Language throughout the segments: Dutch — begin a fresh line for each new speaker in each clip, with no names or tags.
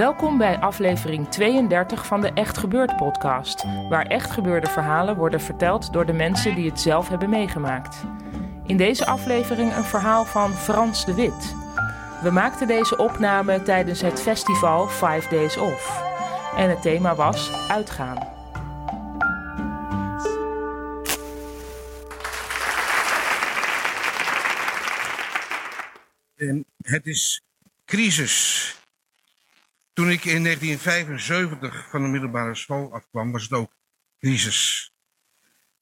Welkom bij aflevering 32 van de Echt Gebeurd podcast, waar echt gebeurde verhalen worden verteld door de mensen die het zelf hebben meegemaakt. In deze aflevering een verhaal van Frans de Wit. We maakten deze opname tijdens het festival Five Days Off. En het thema was uitgaan.
En het is crisis. Toen ik in 1975 van de middelbare school afkwam, was het ook crisis.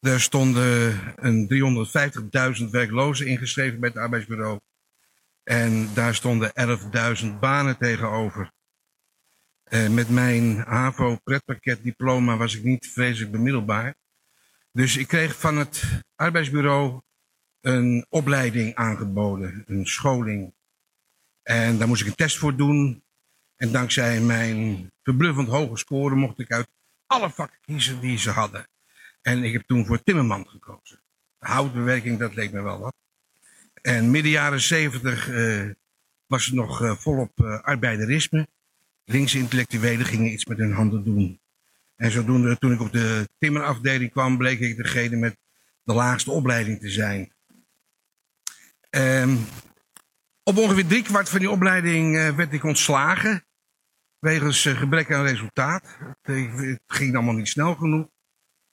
Er stonden een 350.000 werklozen ingeschreven bij het arbeidsbureau. En daar stonden 11.000 banen tegenover. En met mijn HAVO-pretpakketdiploma was ik niet vreselijk bemiddelbaar. Dus ik kreeg van het arbeidsbureau een opleiding aangeboden, een scholing. En daar moest ik een test voor doen. En dankzij mijn verbluffend hoge score mocht ik uit alle vakken kiezen die ze hadden. En ik heb toen voor Timmerman gekozen. Houtbewerking, dat leek me wel wat. En midden jaren zeventig uh, was het nog uh, volop uh, arbeiderisme. Linkse intellectuelen gingen iets met hun handen doen. En zodoende, toen ik op de timmerafdeling kwam, bleek ik degene met de laagste opleiding te zijn. Um, op ongeveer drie kwart van die opleiding werd ik ontslagen. Wegens uh, gebrek aan resultaat. Het ging allemaal niet snel genoeg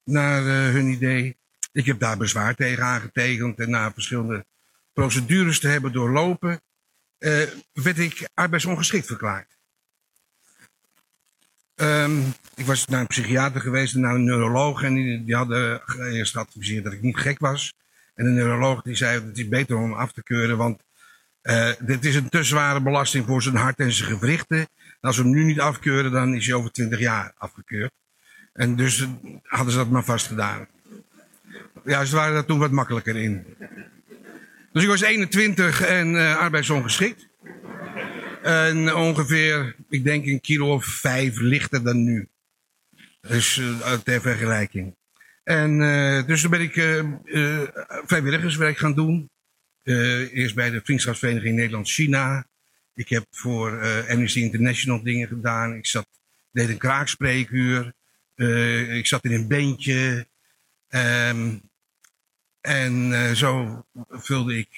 naar uh, hun idee. Ik heb daar bezwaar tegen aangetekend en na verschillende procedures te hebben doorlopen, werd ik arbeidsongeschikt verklaard. Um, ik was naar een psychiater geweest en naar een neuroloog en die, hadden eerst geadviseerd dat ik niet gek was. En de neuroloog die zei dat het is beter om af te keuren, want uh, dit is een te zware belasting voor zijn hart en zijn gewrichten. En als we hem nu niet afkeuren, dan is hij over 20 jaar afgekeurd. En dus uh, hadden ze dat maar vast gedaan. Ja, ze waren daar toen wat makkelijker in. Dus ik was 21 en uh, arbeidsongeschikt. En ongeveer, ik denk een kilo of vijf lichter dan nu. Dus uh, ter vergelijking. En dus toen ben ik vrijwilligerswerk gaan doen. Uh, eerst bij de Vriendschapsvereniging Nederland-China. Ik heb voor uh, Amnesty International dingen gedaan. Ik zat, deed een kraakspreekuur. Uh, ik zat in een beentje. Um, en zo vulde ik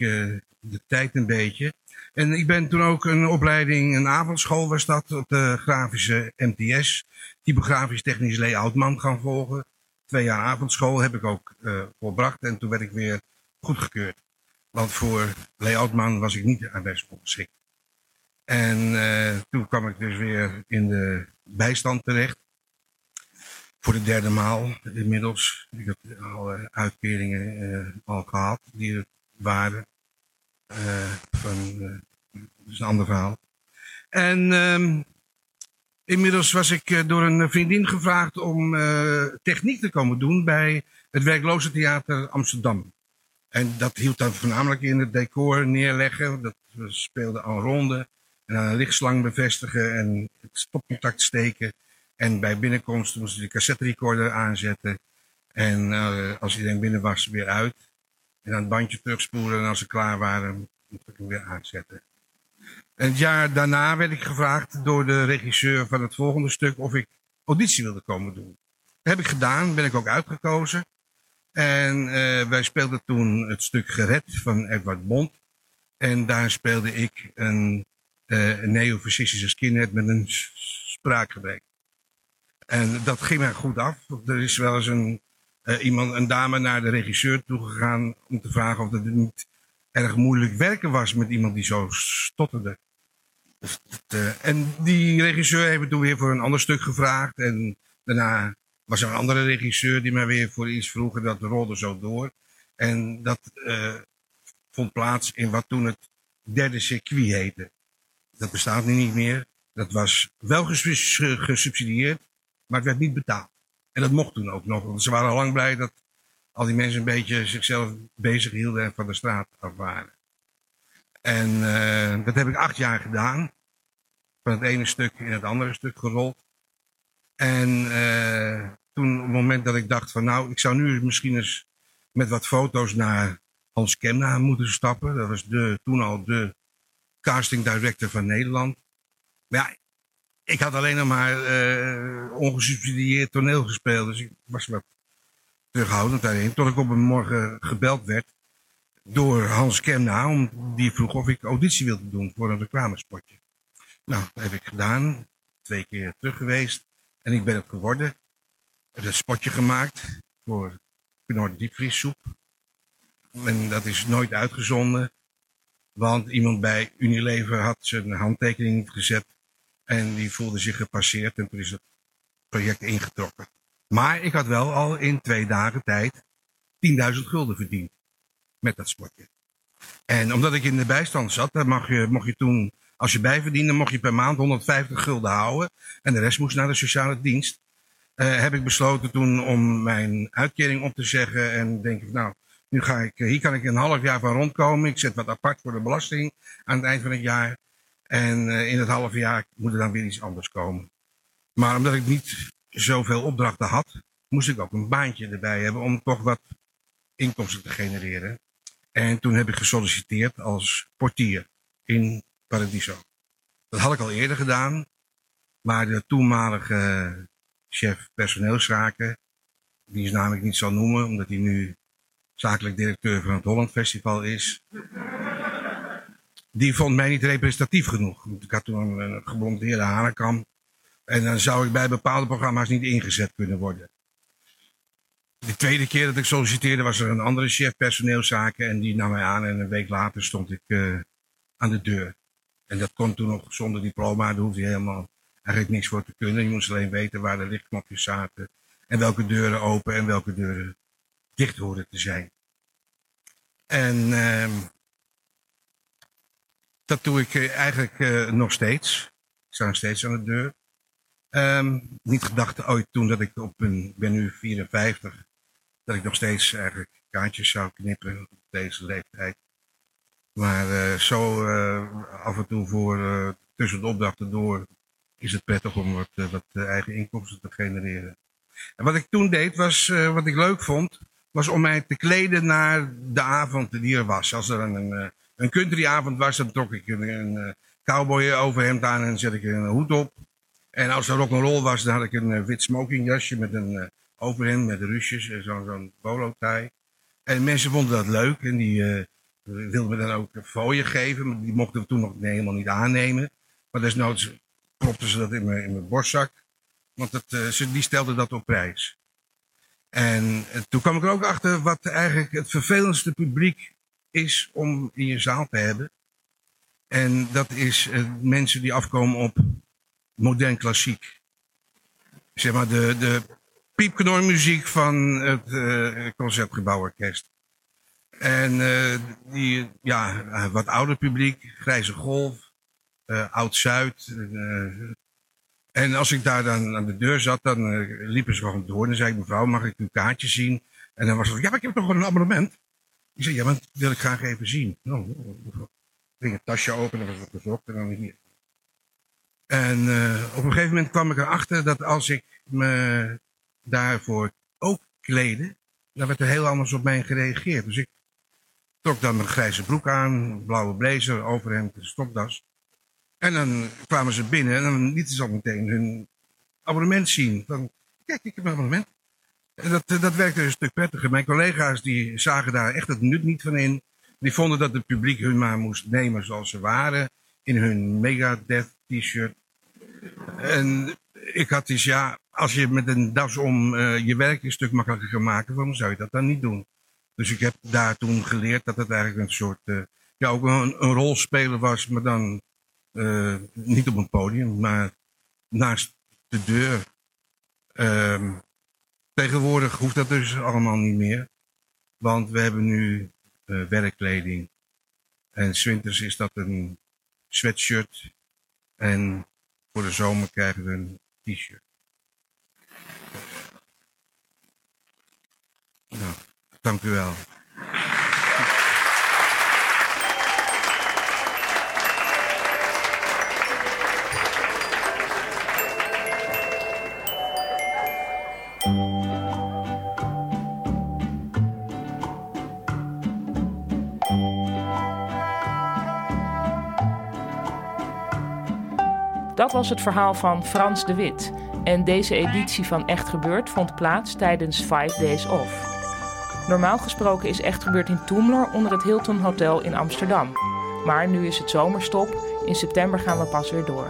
de tijd een beetje. En ik ben toen ook een opleiding, een avondschool was dat, op de grafische MTS. Typografisch technisch layoutman gaan volgen. Twee jaar avondschool heb ik ook volbracht. En toen werd ik weer goedgekeurd. Want voor layoutman was ik niet arbeidsongeschikt. En uh, toen kwam ik dus weer in de bijstand terecht. Voor de derde maal inmiddels. Ik heb alle uitkeringen uh, al gehad die er waren. Uh, van, dat is een ander verhaal. En um, inmiddels was ik door een vriendin gevraagd om techniek te komen doen bij het Werkloze Theater Amsterdam. En dat hield dan voornamelijk in het decor neerleggen. Dat we speelden aan ronde. En aan een lichtslang bevestigen en het stopcontact steken. En bij binnenkomst moesten we de cassette recorder aanzetten. En uh, als iedereen binnen was, weer uit. En dan het bandje terugspoelen. En als ze klaar waren, moest ik hem weer aanzetten. En het jaar daarna werd ik gevraagd door de regisseur van het volgende stuk of ik auditie wilde komen doen. Dat heb ik gedaan, ben ik ook uitgekozen. En uh, wij speelden toen het stuk Gered van Edward Bond. En daar speelde ik een, uh, neofascistische skinhead met een spraakgebrek. En dat ging mij goed af. Er is wel eens een, uh, iemand, een dame naar de regisseur toegegaan om te vragen of het niet erg moeilijk werken was met iemand die zo stotterde. en die regisseur heeft toen weer voor een ander stuk gevraagd. En daarna was een andere regisseur die mij weer voor iets vroeg en dat rolde zo door. En dat uh, vond plaats in wat toen het derde circuit heette. Dat bestaat nu niet meer. Dat was wel gesubsidieerd, maar het werd niet betaald. En dat mocht toen ook nog. Want ze waren al lang blij dat al die mensen een beetje zichzelf bezig hielden en van de straat af waren. En uh, dat heb ik acht jaar gedaan. Van het ene stuk in het andere stuk gerold. En uh, toen op het moment dat ik dacht van nou, ik zou nu misschien eens met wat foto's naar Hans Kemna moeten stappen. Dat was de, toen al de casting director van Nederland. Maar ja, ik had alleen nog maar uh, ongesubsidieerd toneel gespeeld. Dus ik was wat terughoudend daarin. Tot ik op een morgen gebeld werd door Hans Kemna. Om, die vroeg of ik auditie wilde doen voor een reclamespotje. Nou, dat heb ik gedaan. Twee keer terug geweest. En ik ben het geworden. Ik heb een spotje gemaakt voor Knor diepvriessoep. En dat is nooit uitgezonden. Want iemand bij Unilever had zijn handtekening gezet. En die voelde zich gepasseerd. En toen is het project ingetrokken. Maar ik had wel al in twee dagen tijd 10.000 gulden verdiend. Met dat spotje. En omdat ik in de bijstand zat, dan mag je, mocht je toen, als je bijverdiende, mocht je per maand 150 gulden houden. En de rest moest naar de sociale dienst. Uh, heb ik besloten toen om mijn uitkering op te zeggen. En denk ik, nou, nu ga ik, hier kan ik een half jaar van rondkomen. Ik zet wat apart voor de belasting aan het eind van het jaar. En uh, in het half jaar moet er dan weer iets anders komen. Maar omdat ik niet zoveel opdrachten had, moest ik ook een baantje erbij hebben om toch wat inkomsten te genereren. En toen heb ik gesolliciteerd als portier in Paradiso. Dat had ik al eerder gedaan, maar de toenmalige chef personeelszaken, die is namelijk niet zal noemen, omdat hij nu zakelijk directeur van het Holland Festival is. Die vond mij niet representatief genoeg. Ik had toen een geblondeerde hanenkam. En dan zou ik bij bepaalde programma's niet ingezet kunnen worden. De tweede keer dat ik solliciteerde was er een andere chef personeelszaken en die nam mij aan en een week later stond ik uh, aan de deur. En dat kon toen nog zonder diploma, daar hoefde je helemaal eigenlijk niks voor te kunnen. Je moest alleen weten waar de lichtknopjes zaten en welke deuren open en welke deuren dicht hoorden te zijn. En uh, dat doe ik eh, eigenlijk uh, nog steeds. Ik sta nog steeds aan de deur. Um, niet gedacht ooit toen dat ik op een, ben nu 54, dat ik nog steeds eigenlijk kaartjes zou knippen op deze leeftijd. Maar uh, zo uh, af en toe voor uh, tussen de opdrachten door is het prettig om wat, wat eigen inkomsten te genereren. En wat ik toen deed was, wat ik leuk vond, was om mij te kleden naar de avond die er was. Als er een, een countryavond was, dan trok ik een, een cowboy overhemd aan en zet ik een hoed op. En als er rock'n'roll was, dan had ik een wit smokingjasje met een overhemd met ruusjes en zo'n zo polo tie. En mensen vonden dat leuk en die wilden me dan ook fooien geven. Die mochten we toen nog helemaal niet aannemen. Maar desnoods propten ze dat in mijn, in mijn borstzak. Want het, ze, die stelden dat op prijs. En toen kwam ik er ook achter wat eigenlijk het vervelendste publiek is om in je zaal te hebben. En dat is mensen die afkomen op modern klassiek. Zeg maar de, de piepknormuziek van het uh. En uh, die, ja, wat ouder publiek, Grijze Golf, uh, Oud-Zuid. en als ik daar dan aan de deur zat, dan liepen ze gewoon door. En dan zei ik, mevrouw, mag ik uw kaartje zien? En dan was het ja, maar ik heb toch een abonnement. Ik zei, ja, maar dat wil ik graag even zien. Nou, ging een tasje open en was wat gezocht en dan hier. En uh, op een gegeven moment kwam ik erachter dat als ik me daarvoor ook kleden, dan werd er heel anders op mij gereageerd. Dus ik trok dan een grijze broek aan, blauwe blazer, overhemd, een stokdas. En dan kwamen ze binnen en dan lieten ze al meteen hun abonnement zien. Van, kijk, ik heb een abonnement. En dat, dat werkte een stuk prettiger. Mijn collega's die zagen daar echt het nut niet van in. Die vonden dat het publiek hun maar moest nemen zoals ze waren. In hun Megadeth t-shirt. En ik had dus, ja, als je met een das om uh, je werk een stuk makkelijker kan maken, waarom zou je dat dan niet doen? Dus ik heb daar toen geleerd dat het eigenlijk een soort, uh, ja, ook een, rolspeler was, maar dan uh, niet op een podium, maar naast de deur. Uh, tegenwoordig hoeft dat dus allemaal niet meer. Want we hebben nu werkkleding En winters is dat een sweatshirt. En voor de zomer krijgen we een t-shirt. Dank u wel.
Dat was het verhaal van Frans de Wit. En deze editie van Echt Gebeurd vond plaats tijdens Five Days Off. Normaal gesproken is Echt Gebeurd in Toemler onder het Hilton Hotel in Amsterdam. Maar nu is het zomerstop. In september gaan we pas weer door.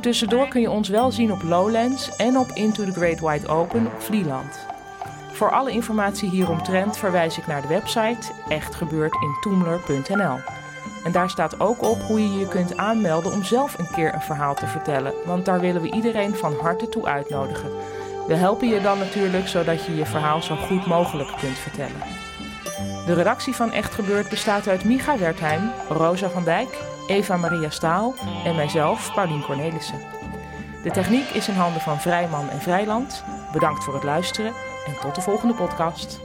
Tussendoor kun je ons wel zien op Lowlands en op Into the Great Wide Open op Vlieland. Voor alle informatie hieromtrent verwijs ik naar de website echtgebeurdintoemler.nl. En daar staat ook op hoe je je kunt aanmelden om zelf een keer een verhaal te vertellen. Want daar willen we iedereen van harte toe uitnodigen. We helpen je dan natuurlijk zodat je je verhaal zo goed mogelijk kunt vertellen. De redactie van Echt Gebeurd bestaat uit Micha Wertheim, Rosa van Dijk, Eva Maria Staal en mijzelf, Paulien Cornelissen. De techniek is in handen van Vrijman en Vrijland. Bedankt voor het luisteren en tot de volgende podcast.